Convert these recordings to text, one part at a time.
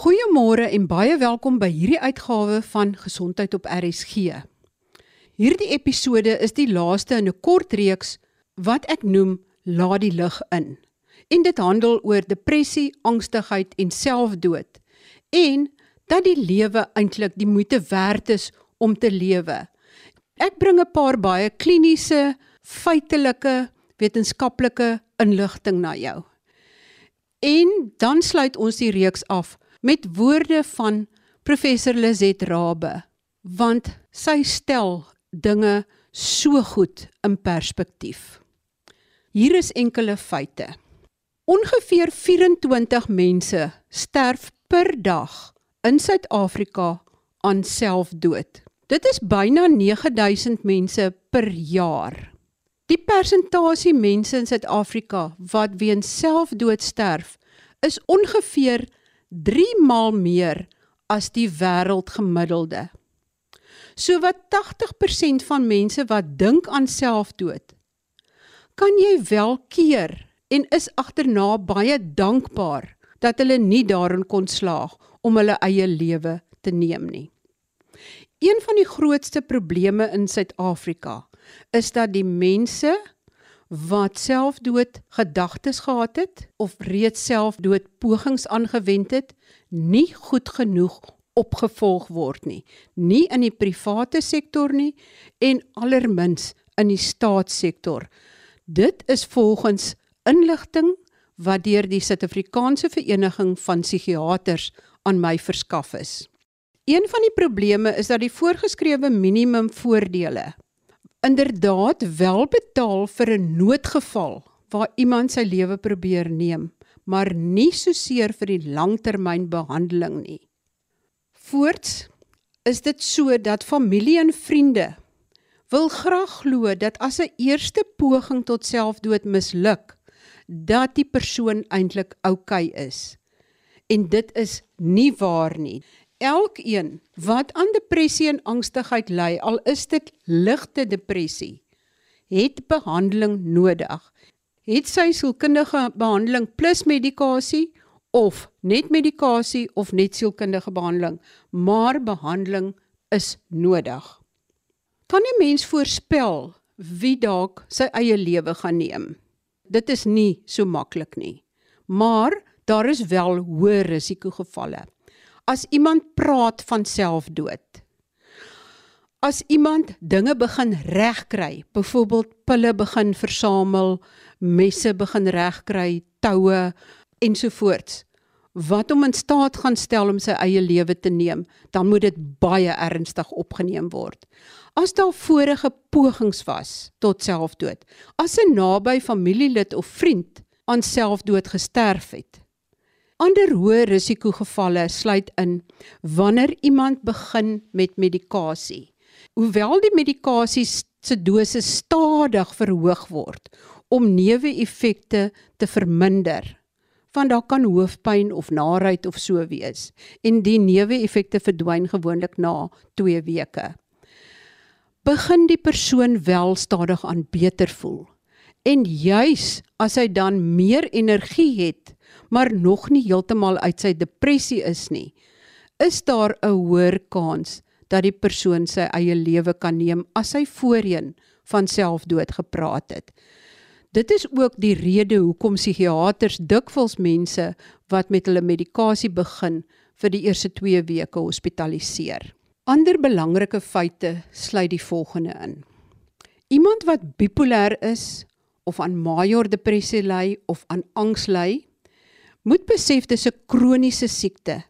Goeiemôre en baie welkom by hierdie uitgawe van Gesondheid op RSG. Hierdie episode is die laaste in 'n kort reeks wat ek noem Laat die lig in. En dit handel oor depressie, angstigheid en selfdood en dat die lewe eintlik die moeite werd is om te lewe. Ek bring 'n paar baie kliniese, feitelike, wetenskaplike inligting na jou. En dan sluit ons die reeks af met woorde van professor Lizet Rabbe want sy stel dinge so goed in perspektief. Hier is enkele feite. Ongeveer 24 mense sterf per dag in Suid-Afrika aan selfdood. Dit is byna 9000 mense per jaar. Die persentasie mense in Suid-Afrika wat weens selfdood sterf, is ongeveer 3 maal meer as die wêreldgemiddelde. So wat 80% van mense wat dink aan selfdood, kan jy wel keer en is agterna baie dankbaar dat hulle nie daarin kon slaag om hulle eie lewe te neem nie. Een van die grootste probleme in Suid-Afrika is dat die mense wat selfdood gedagtes gehad het of reeds selfdood pogings aangewend het, nie goed genoeg opgevolg word nie, nie in die private sektor nie en allermins in die staatssektor. Dit is volgens inligting wat deur die Suid-Afrikaanse Vereniging van Psigiaters aan my verskaf is. Een van die probleme is dat die voorgeskrewe minimum voordele inderdaad wel betaal vir 'n noodgeval waar iemand sy lewe probeer neem, maar nie so seer vir die langtermynbehandeling nie. Voorts is dit so dat familie en vriende wil graag glo dat as 'n eerste poging tot selfdood misluk, dat die persoon eintlik oukei okay is. En dit is nie waar nie. Elkeen wat aan depressie en angstigheid ly, al is dit ligte depressie, het behandeling nodig. Het sy sielkundige behandeling plus medikasie of net medikasie of net sielkundige behandeling, maar behandeling is nodig. Kan 'n mens voorspel wie dalk sy eie lewe gaan neem? Dit is nie so maklik nie. Maar daar is wel hoë risikogevalle as iemand praat van selfdood. As iemand dinge begin regkry, byvoorbeeld pille begin versamel, messe begin regkry, toue ensovoorts, wat hom in staat gaan stel om sy eie lewe te neem, dan moet dit baie ernstig opgeneem word. As daar vorige pogings was tot selfdood, as 'n naby familielid of vriend aan selfdood gesterf het, Ander hoë risikogevalle sluit in wanneer iemand begin met medikasie. Hoewel die medikasie se dosis stadig verhoog word om neeweffekte te verminder, want daar kan hoofpyn of naait of so wees en die neeweffekte verdwyn gewoonlik na 2 weke. Begin die persoon wel stadig aan beter voel. En juis as hy dan meer energie het, maar nog nie heeltemal uit sy depressie is nie, is daar 'n hoër kans dat die persoon sy eie lewe kan neem as hy voorheen van selfdood gepraat het. Dit is ook die rede hoekom psigiaters dikwels mense wat met hulle medikasie begin vir die eerste 2 weke hospitaliseer. Ander belangrike feite sluit die volgende in. Iemand wat bipolêr is of aan major depressie ly of aan angs ly, moet besef dis 'n kroniese siekte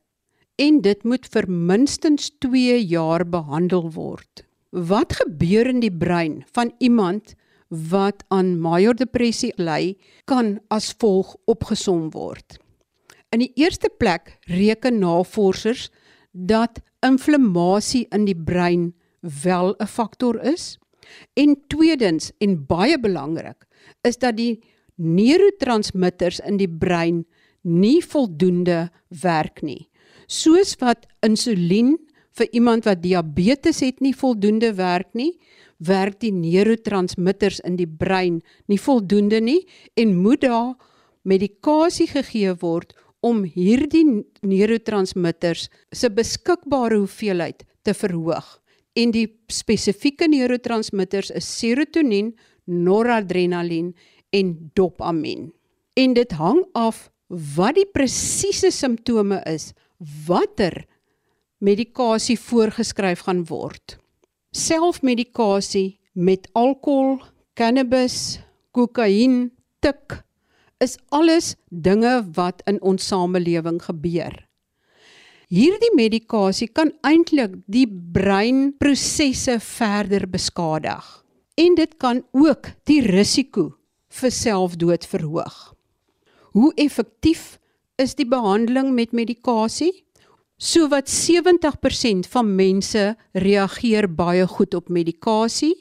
en dit moet vir minstens 2 jaar behandel word. Wat gebeur in die brein van iemand wat aan major depressie ly, kan as volg opgesom word. In die eerste plek reken navorsers dat inflammasie in die brein wel 'n faktor is en tweedens en baie belangrik is dat die neurotransmitters in die brein nie voldoende werk nie. Soos wat insulien vir iemand wat diabetes het nie voldoende werk nie, werk die neurotransmitters in die brein nie voldoende nie en moet daar medikasie gegee word om hierdie neurotransmitters se beskikbare hoeveelheid te verhoog. En die spesifieke neurotransmitters is serotonien, noradrenalien en dopamien. En dit hang af wat die presiese simptome is, watter medikasie voorgeskryf gaan word. Selfmedikasie met alkohol, cannabis, kokain, tik is alles dinge wat in ons samelewing gebeur. Hierdie medikasie kan eintlik die breinprosesse verder beskadig en dit kan ook die risiko vir selfdood verhoog. Hoe effektief is die behandeling met medikasie? Sowat 70% van mense reageer baie goed op medikasie,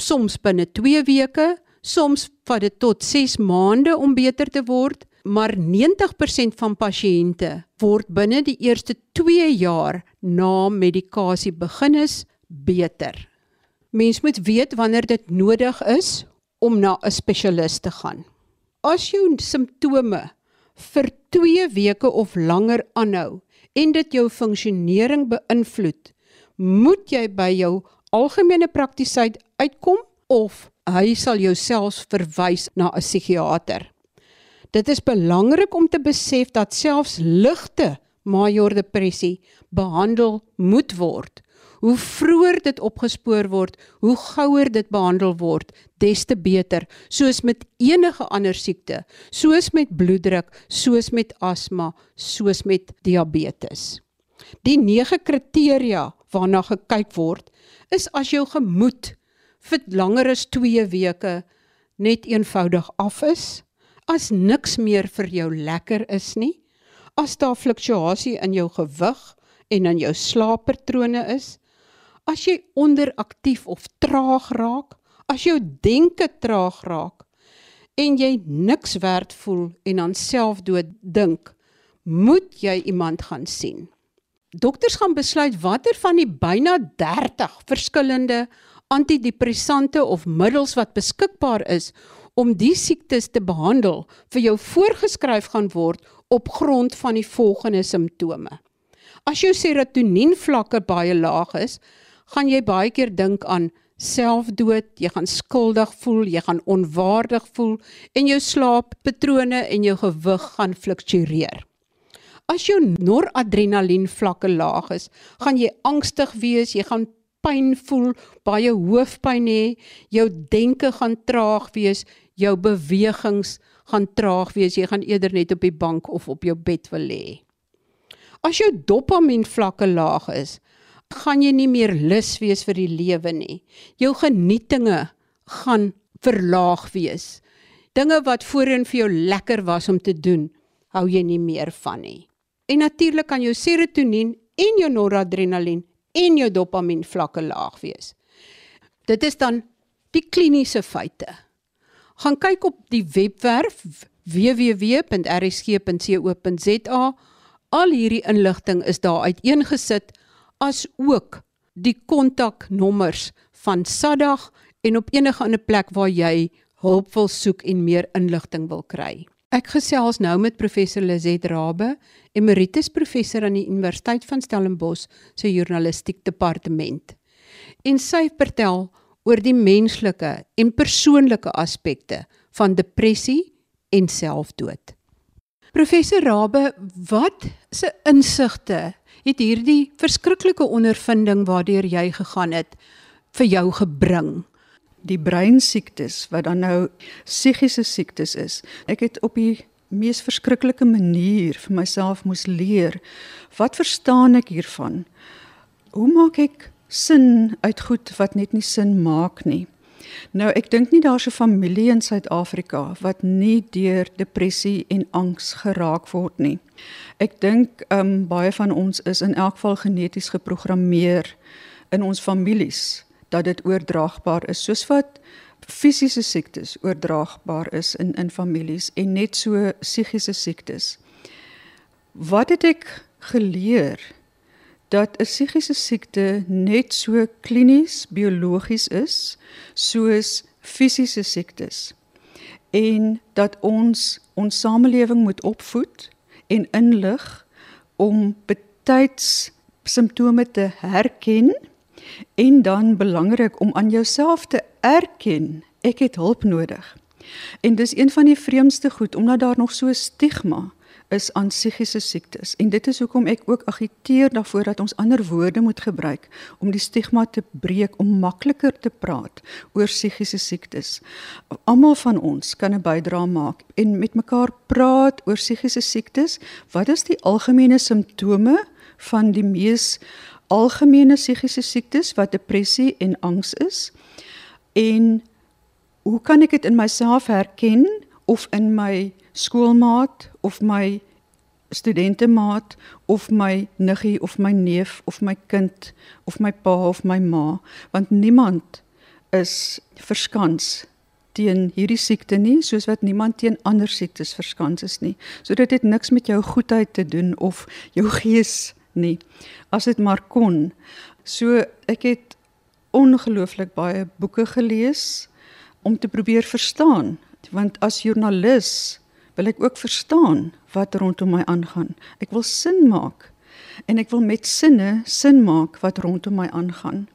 soms binne 2 weke, soms vat dit tot 6 maande om beter te word, maar 90% van pasiënte word binne die eerste 2 jaar na medikasie begin is beter. Mens moet weet wanneer dit nodig is om na 'n spesialis te gaan. As jou simptome vir 2 weke of langer aanhou, en dit jou funksionering beïnvloed, moet jy by jou algemene praktisyn uitkom of hy sal jou selfs verwys na 'n psigiater. Dit is belangrik om te besef dat selfs ligte major depressie behandel moet word. Hoe vroeër dit opgespoor word, hoe gouer dit behandel word, des te beter, soos met enige ander siekte, soos met bloeddruk, soos met asma, soos met diabetes. Die 9 kriteria waarna gekyk word, is as jou gemoed vir langer as 2 weke net eenvoudig af is, as niks meer vir jou lekker is nie, as daar fluktuasie in jou gewig en in jou slaappatrone is, as jy onderaktief of traag raak, as jou denke traag raak en jy niks werd voel en aan selfdood dink, moet jy iemand gaan sien. Dokters gaan besluit watter van die byna 30 verskillende antidepressante of middels wat beskikbaar is om die siektes te behandel vir jou voorgeskryf gaan word op grond van die volgende simptome. As jou serotonien vlakke baie laag is, gaan jy baie keer dink aan selfdood, jy gaan skuldig voel, jy gaan onwaardig voel en jou slaappatrone en jou gewig gaan fluktueer. As jou noradrenalien vlakke laag is, gaan jy angstig wees, jy gaan pyn voel, baie hoofpyn hê, jou denke gaan traag wees, jou bewegings gaan traag wees, jy gaan eerder net op die bank of op jou bed wil lê. As jou dopamien vlakke laag is, gaan jy nie meer lus wees vir die lewe nie. Jou genietinge gaan verlaag wees. Dinge wat voorheen vir jou lekker was om te doen, hou jy nie meer van nie. En natuurlik kan jou serotonien en jou noradrenalien en jou dopamien vlakke laag wees. Dit is dan die kliniese feite. Gaan kyk op die webwerf www.rsg.co.za. Al hierdie inligting is daar uiteengesit as ook die kontaknommers van SADAG en op enige ander plek waar jy hulp wil soek en meer inligting wil kry. Ek gesels nou met professor Lizet Rabbe, emeritus professor aan die Universiteit van Stellenbosch se journalistiek departement. En sy vertel oor die menslike en persoonlike aspekte van depressie en selfdood. Professor Rabbe, wat se insigte het hierdie verskriklike ondervinding waardeur jy gegaan het vir jou gebring? Die breinsiektes wat dan nou psigiese siektes is. Ek het op die mees verskriklike manier vir myself moes leer. Wat verstaan ek hiervan? Hoe maak ek sin uit goed wat net nie sin maak nie? Nou ek dink nie daar's 'n familie in Suid-Afrika wat nie deur depressie en angs geraak word nie. Ek dink um baie van ons is in elk geval geneties geprogrammeer in ons families dat dit oordraagbaar is soos wat fisiese siektes oordraagbaar is in in families en net so psigiese siektes. Wat het ek geleer dat 'n psigiese siekte net so klinies biologies is soos fisiese siektes en dat ons ons samelewing moet opvoed en inlig om betyds simptome te herken en dan belangrik om aan jouself te erken ek het hulp nodig. En dis een van die vreemdste goed omdat daar nog so stigma is aan psigiese siektes en dit is hoekom ek ook agiteer daarvoor dat ons ander woorde moet gebruik om die stigma te breek om makliker te praat oor psigiese siektes. Almal van ons kan 'n bydrae maak en met mekaar praat oor psigiese siektes. Wat is die algemene simptome van die mees algemene psigiese siektes wat depressie en angs is? En hoe kan ek dit in myself herken of in my skoolmaat of my studentemaat of my niggie of my neef of my kind of my pa of my ma want niemand is verskans teen hierdie siekte nie soos wat niemand teen ander siektes verskans is nie. So dit het niks met jou goedheid te doen of jou gees nie. As dit maar kon. So ek het ongelooflik baie boeke gelees om te probeer verstaan want as joernalis wil ek ook verstaan wat rondom my aangaan. Ek wil sin maak en ek wil met sinne sin maak wat rondom my aangaan.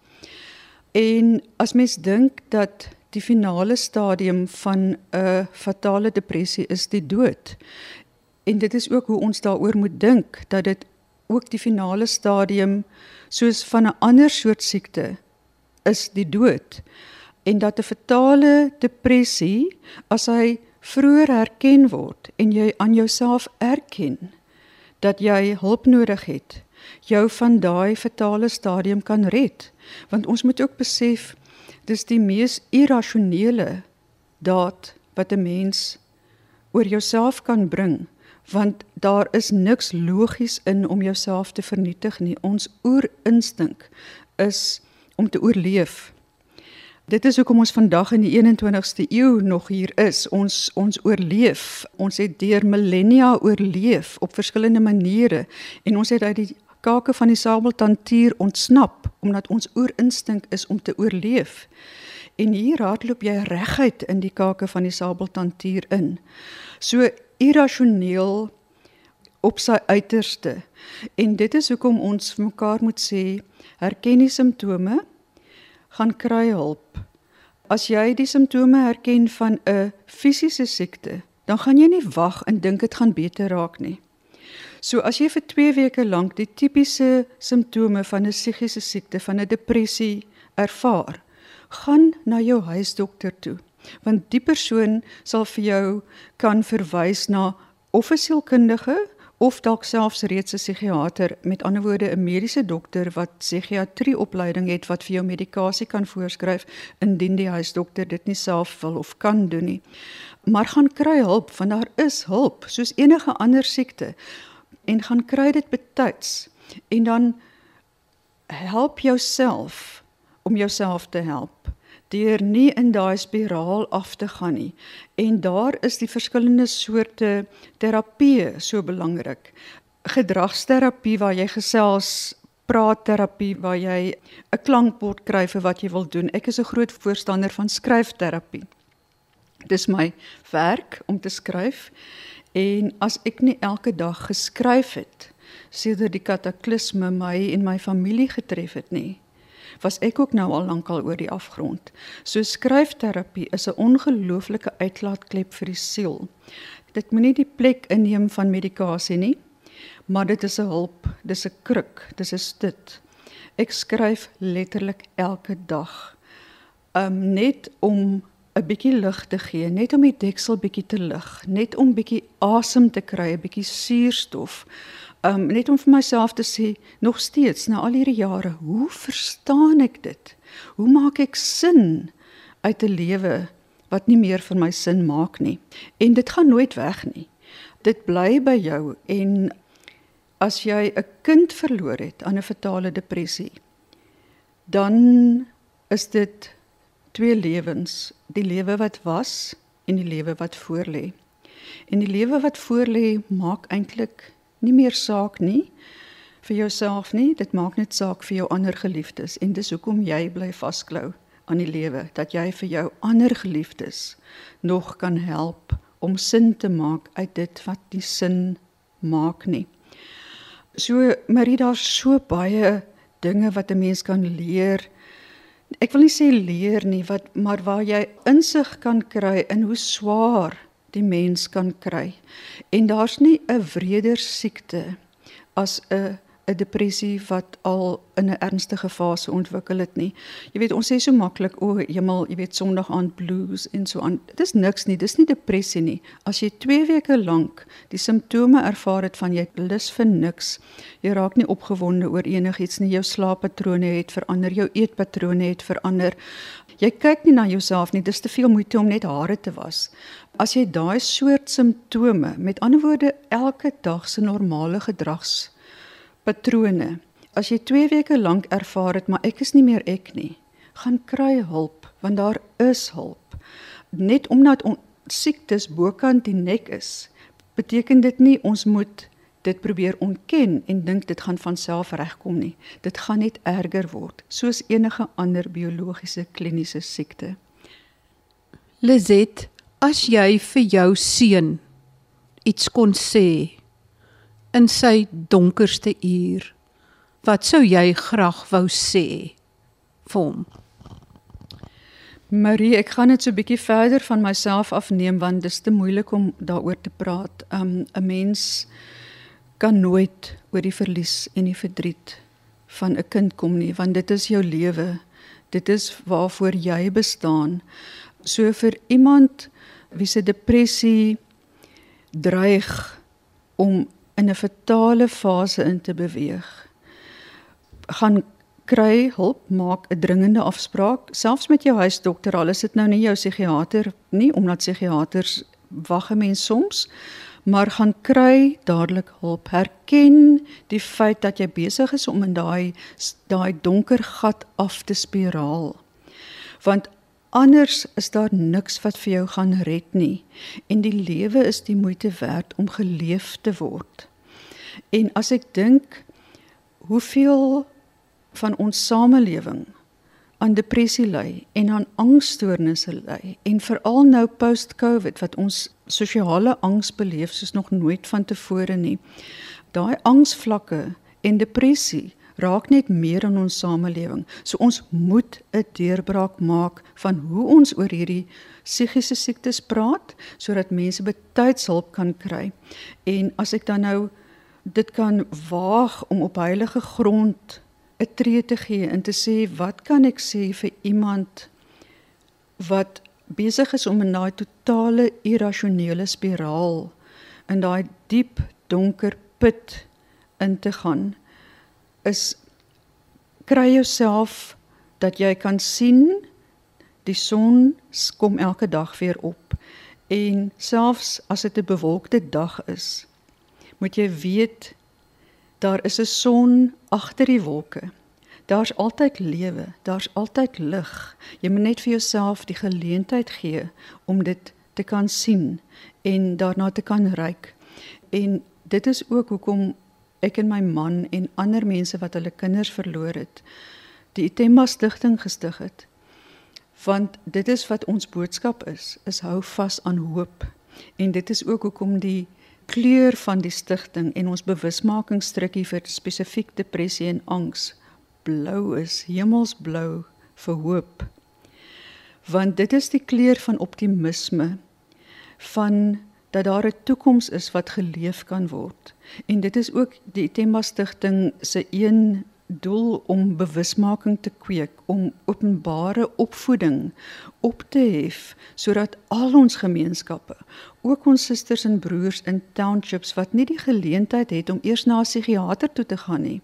En as mens dink dat die finale stadium van 'n fatale depressie is die dood. En dit is ook hoe ons daaroor moet dink dat dit ook die finale stadium soos van 'n ander soort siekte is die dood. En dat 'n fatale depressie as hy vroeër herken word en jy aan jouself erken dat jy hulp nodig het, jou van daai fatale stadium kan red. Want ons moet ook besef dis die mees irrasionele daad wat 'n mens oor jouself kan bring, want daar is niks logies in om jouself te vernietig nie. Ons oerinstink is om te oorleef. Dit is hoekom ons vandag in die 21ste eeu nog hier is. Ons ons oorleef. Ons het deur millennia oorleef op verskillende maniere en ons het uit die kake van die sabeltandtier ontsnap omdat ons oerinstink is om te oorleef. En hier raadloop jy reguit in die kake van die sabeltandtier in. So irrasioneel op sy uiterste. En dit is hoekom ons mekaar moet sê, herken die simptome gaan kry hulp. As jy die simptome herken van 'n fisiese siekte, dan gaan jy nie wag en dink dit gaan beter raak nie. So as jy vir 2 weke lank die tipiese simptome van 'n psigiese siekte, van 'n depressie ervaar, gaan na jou huisdokter toe, want die persoon sal vir jou kan verwys na of 'n sielkundige of dalk selfs reeds 'n psigiater, met ander woorde 'n mediese dokter wat psigiatrie opleiding het wat vir jou medikasie kan voorskryf indien die huisdokter dit nie self wil of kan doen nie. Maar gaan kry hulp want daar is hulp soos enige ander siekte en gaan kry dit betyds en dan help jouself om jouself te help deur nie in daai spiraal af te gaan nie. En daar is die verskillende soorte terapie so belangrik. Gedragsterapie waar jy gesels praatterapie waar jy 'n klankbord kry vir wat jy wil doen. Ek is 'n groot voorstander van skryfterapie. Dis my werk om te skryf en as ek nie elke dag geskryf het sedert die kataklisme my en my familie getref het nie, was ek ook nou al lankal oor die afgrond. So skryfterapie is 'n ongelooflike uitlaatklep vir die siel. Dit moenie die plek inneem van medikasie nie, maar dit is 'n hulp, dis 'n kruk, dis 'n stut. Ek skryf letterlik elke dag. Um net om 'n bietjie lig te gee, net om die deksel bietjie te lig, net om bietjie asem te kry, 'n bietjie suurstof um net om vir myself te sê nog steeds na al hierdie jare, hoe verstaan ek dit? Hoe maak ek sin uit 'n lewe wat nie meer vir my sin maak nie? En dit gaan nooit weg nie. Dit bly by jou en as jy 'n kind verloor het aan 'n fatale depressie, dan is dit twee lewens, die lewe wat was en die lewe wat voorlê. En die lewe wat voorlê maak eintlik nie meer saak nie vir jouself nie, dit maak net saak vir jou ander geliefdes en dis hoekom jy bly vasklou aan die lewe dat jy vir jou ander geliefdes nog kan help om sin te maak uit dit wat nie sin maak nie. So Marie, daar's so baie dinge wat 'n mens kan leer. Ek wil nie sê leer nie, wat maar waar jy insig kan kry in hoe swaar die mens kan kry. En daar's nie 'n wreder siekte as 'n 'n depressie wat al in 'n ernstige fase ontwikkel het nie. Jy weet ons sê so maklik o, hemel, jy weet Sondag aand blues en so aan. Dit is niks nie, dis nie depressie nie. As jy 2 weke lank die simptome ervaar het van jy lus vir niks, jy raak nie opgewonde oor enigiets nie, jou slaappatrone het verander, jou eetpatrone het verander. Jy kyk nie na jouself nie, dis te veel moeite om net hare te was. As jy daai soort simptome, met ander woorde elke dag se normale gedrags patrone. As jy 2 weke lank ervaar het maar ek is nie meer ek nie, gaan kry hulp want daar is hulp. Net omdat ons siektes bokant die nek is, beteken dit nie ons moet dit probeer ontken en dink dit gaan van self regkom nie. Dit gaan net erger word, soos enige ander biologiese kliniese siekte. Lizet, as jy vir jou seun iets kon sê in sy donkerste uur. Wat sou jy graag wou sê vir hom? Marie, ek gaan net so 'n bietjie verder van myself afneem want dit is te moeilik om daaroor te praat. Um 'n mens kan nooit oor die verlies en die verdriet van 'n kind kom nie, want dit is jou lewe. Dit is waarvoor jy bestaan. So vir iemand wie se depressie dreig om in 'n fatale fase in te beweeg. Gaan kry hulp, maak 'n dringende afspraak, selfs met jou huisdokter, al is dit nou nie jou psigiater nie, omdat psigiaters wag 'n mens soms, maar gaan kry dadelik hulp. Herken die feit dat jy besig is om in daai daai donker gat af te spiraal. Want Anders is daar niks wat vir jou gaan red nie en die lewe is die moeite werd om geleef te word. En as ek dink hoeveel van ons samelewing aan depressie ly en aan angsstoornisse ly en veral nou post-COVID wat ons sosiale angs beleef soos nog nooit vantevore nie. Daai angsvlakke en depressie raak net meer in ons samelewing. So ons moet 'n deurbraak maak van hoe ons oor hierdie psigiese siektes praat sodat mense betyds hulp kan kry. En as ek dan nou dit kan waag om op heilige grond 'n tree te gee en te sê wat kan ek sê vir iemand wat besig is om in daai totale irrasionele spiraal in daai diep donker put in te gaan is kry jouself dat jy kan sien die son kom elke dag weer op en selfs as dit 'n bewolkte dag is moet jy weet daar is 'n son agter die wolke daar's altyd lewe daar's altyd lig jy moet net vir jouself die geleentheid gee om dit te kan sien en daarna te kan ryk en dit is ook hoekom ek en my man en ander mense wat hulle kinders verloor het, die Itemba stigting gestig het. Want dit is wat ons boodskap is, is hou vas aan hoop. En dit is ook hoekom die kleur van die stigting en ons bewusmakingsstrukkie vir spesifiek depressie en angs blou is, hemelsblou vir hoop. Want dit is die kleur van optimisme van dat daar 'n toekoms is wat geleef kan word. En dit is ook die Temba Stichting se een doel om bewusmaking te kweek, om openbare opvoeding op te hef sodat al ons gemeenskappe, ook ons susters en broers in townships wat nie die geleentheid het om eers na 'n psigiater toe te gaan nie,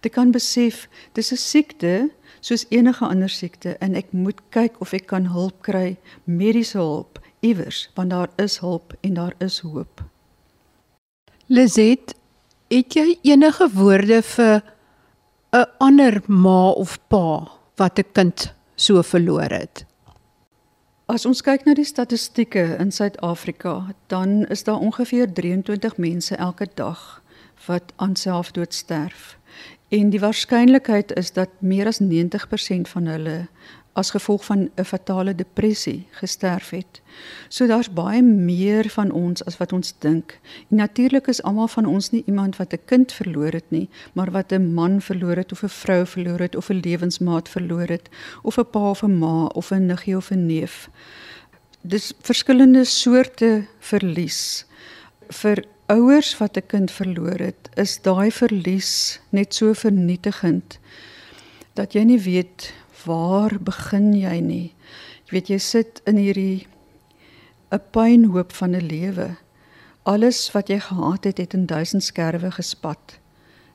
te kan besef dis 'n siekte soos enige ander siekte en ek moet kyk of ek kan hulp kry, mediese hulp iewers want daar is hulp en daar is hoop. Lizet, het jy enige woorde vir 'n ander ma of pa wat 'n kind so verloor het? As ons kyk na die statistieke in Suid-Afrika, dan is daar ongeveer 23 mense elke dag wat aan selfdood sterf. En die waarskynlikheid is dat meer as 90% van hulle as gevolg van 'n fatale depressie gesterf het. So daar's baie meer van ons as wat ons dink. En natuurlik is almal van ons nie iemand wat 'n kind verloor het nie, maar wat 'n man verloor het of 'n vrou verloor het of 'n lewensmaat verloor het of 'n pa of 'n ma of 'n niggie of 'n neef. Dis verskillende soorte verlies. Vir ouers wat 'n kind verloor het, is daai verlies net so vernietigend dat jy nie weet waar begin jy nie. Jy weet jy sit in hierdie 'n pynhoop van 'n lewe. Alles wat jy gehad het, het in duisend skerwe gespat.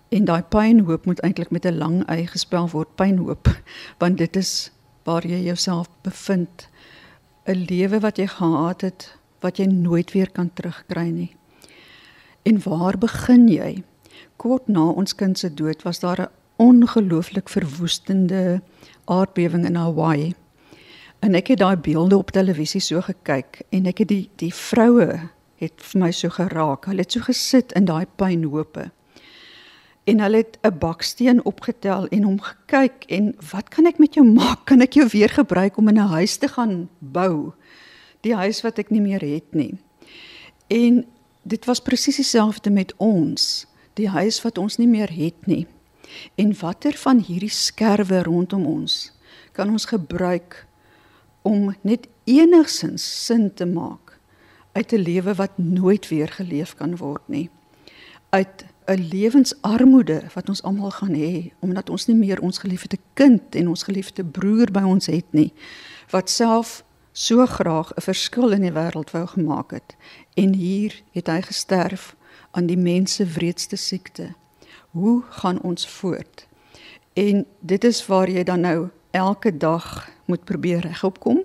En daai pynhoop moet eintlik met 'n lang y gespel word, pynhoop, want dit is waar jy jouself bevind. 'n Lewe wat jy gehad het wat jy nooit weer kan terugkry nie. En waar begin jy? Kort na ons kind se dood was daar 'n ongelooflik verwoestende aardbewing in Hawaii. En ek het daai beelde op televisie so gekyk en ek het die die vroue het vir my so geraak. Hulle het so gesit in daai pynhope. En hulle het 'n baksteen opgetel en hom gekyk en wat kan ek met jou maak? Kan ek jou weer gebruik om 'n huis te gaan bou? Die huis wat ek nie meer het nie. En dit was presies dieselfde met ons, die huis wat ons nie meer het nie. En watter van hierdie skerwe rondom ons kan ons gebruik om net enigsins sin te maak uit 'n lewe wat nooit weer geleef kan word nie. Uit 'n lewensarmoede wat ons almal gaan hê omdat ons nie meer ons geliefde kind en ons geliefde broer by ons het nie wat self so graag 'n verskil in die wêreld wou gemaak het en hier het hy gesterf aan die mense wreedste siekte hoe gaan ons voort? En dit is waar jy dan nou elke dag moet probeer regop kom.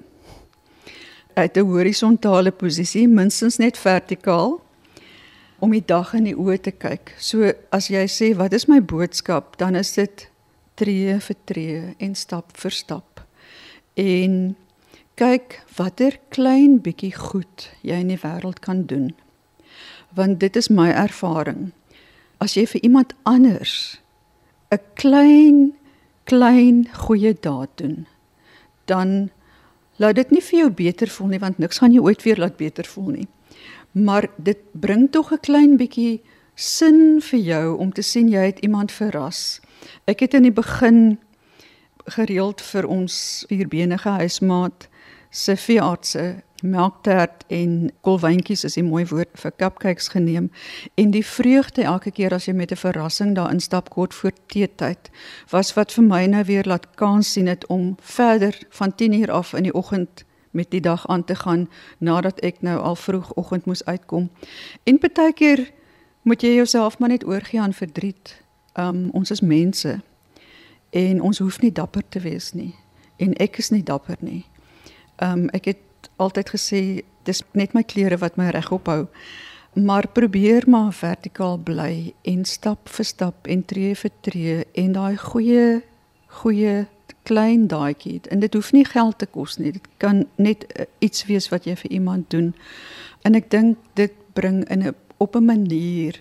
Uit 'n horisontale posisie, minstens net vertikaal om die dag in die oë te kyk. So as jy sê wat is my boodskap, dan is dit tree vir tree en stap vir stap. En kyk watter klein bietjie goed jy in die wêreld kan doen. Want dit is my ervaring as jy vir iemand anders 'n klein klein goeie daad doen, dan laat dit nie vir jou beter voel nie want niks gaan jou ooit weer laat beter voel nie. Maar dit bring tog 'n klein bietjie sin vir jou om te sien jy het iemand verras. Ek het in die begin gereeld vir ons vierbenige huismaat se veeartse melktert en kolwyntjies is 'n mooi woord vir cupcakes geneem. En die vreugde elke keer as jy met 'n verrassing daar instap kort voor teetyd was wat vir my nou weer laat kans sien het om verder van 10uur af in die oggend met die dag aan te gaan nadat ek nou al vroegoggend moes uitkom. En baie keer moet jy jouself maar net oorgee aan verdriet. Um, ons is mense en ons hoef nie dapper te wees nie en ek is nie dapper nie. Um, ek het altyd gesê dis net my klere wat my regop hou. Maar probeer maar vertikaal bly en stap vir stap en tree vir tree en daai goeie goeie klein daadjie. En dit hoef nie geld te kos nie. Dit kan net uh, iets wees wat jy vir iemand doen. En ek dink dit bring in 'n op 'n manier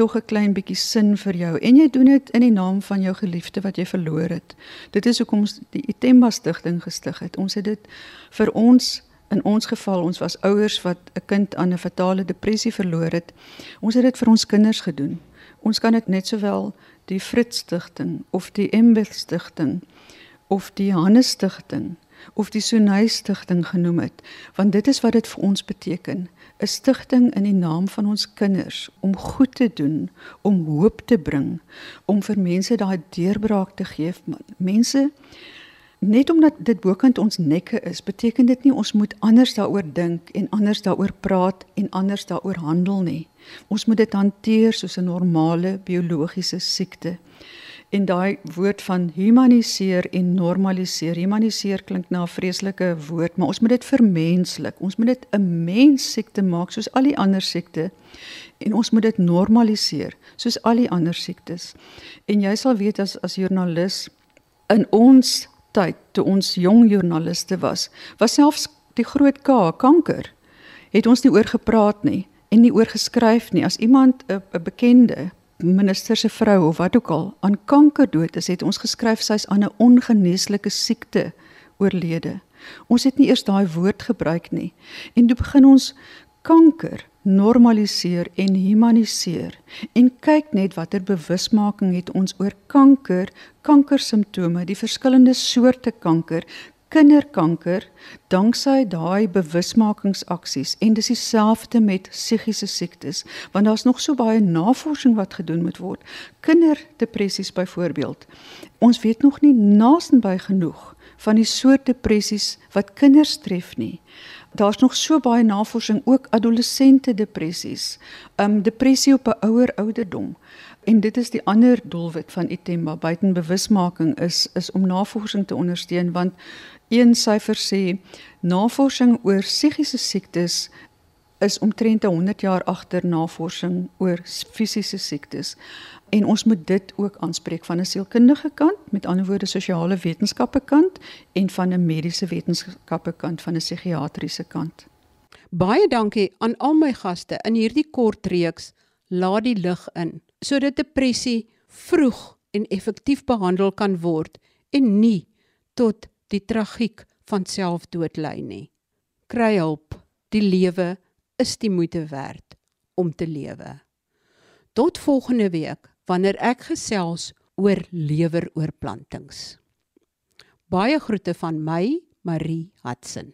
tog 'n klein bietjie sin vir jou en jy doen dit in die naam van jou geliefde wat jy verloor het. Dit is hoekom ons die Itemba stigting gestig het. Ons het dit vir ons in ons geval ons was ouers wat 'n kind aan 'n fatale depressie verloor het. Ons het dit vir ons kinders gedoen. Ons kan dit net sowel die Fritz stigting of die Ember stigting of die Hannes stigting of die Sunay stigting genoem het, want dit is wat dit vir ons beteken. 'n stigting in die naam van ons kinders om goed te doen, om hoop te bring, om vir mense daai deurbraak te gee. Mense net omdat dit bokant ons nekke is, beteken dit nie ons moet anders daaroor dink en anders daaroor praat en anders daaroor handel nie. Ons moet dit hanteer soos 'n normale biologiese siekte. En daai woord van humaniseer en normaliseer. Humaniseer klink na 'n vreeslike woord, maar ons moet dit vermenslik. Ons moet dit 'n mens siekte maak soos al die ander siekte en ons moet dit normaliseer soos al die ander siektes. En jy sal weet as as joernalis in ons tyd toe ons jong joernaliste was, was selfs die groot K kanker het ons nie oor gepraat nie en nie oor geskryf nie as iemand 'n bekende minister se vrou of wat ook al aan kanker dood is, het ons geskryf sy's aan 'n ongeneeslike siekte oorlede. Ons het nie eers daai woord gebruik nie. En toe begin ons kanker normaliseer en humaniseer en kyk net watter bewusmaking het ons oor kanker, kankersimptome, die verskillende soorte kanker, kinderkanker danksy daai bewusmakingsaksies en dis dieselfde met psigiese siektes want daar's nog so baie navorsing wat gedoen moet word kinderdepressies byvoorbeeld ons weet nog nie naasby genoeg van die soort depressies wat kinders tref nie Daar's nog so baie navorsing ook adolessente depressies. Um depressie op 'n ouer ouderdom. En dit is die ander doelwit van Itemba buitenbewusmaking is is om navorsing te ondersteun want een syfer sê navorsing oor psigiese siektes is omtrent 100 jaar agter navorsing oor fisiese siektes. En ons moet dit ook aanspreek van 'n sielkundige kant, met ander woorde sosiale wetenskappe kant en van 'n mediese wetenskappe kant van 'n psigiatriese kant. Baie dankie aan al my gaste in hierdie kort reeks. Laat die lig in sodat depressie vroeg en effektief behandel kan word en nie tot die tragiek van selfdood lei nie. Kry hulp. Die lewe is die moeite werd om te lewe. Tot volgende week wanneer ek gesels oor leweroorplantings. Baie groete van my, Marie Hudson.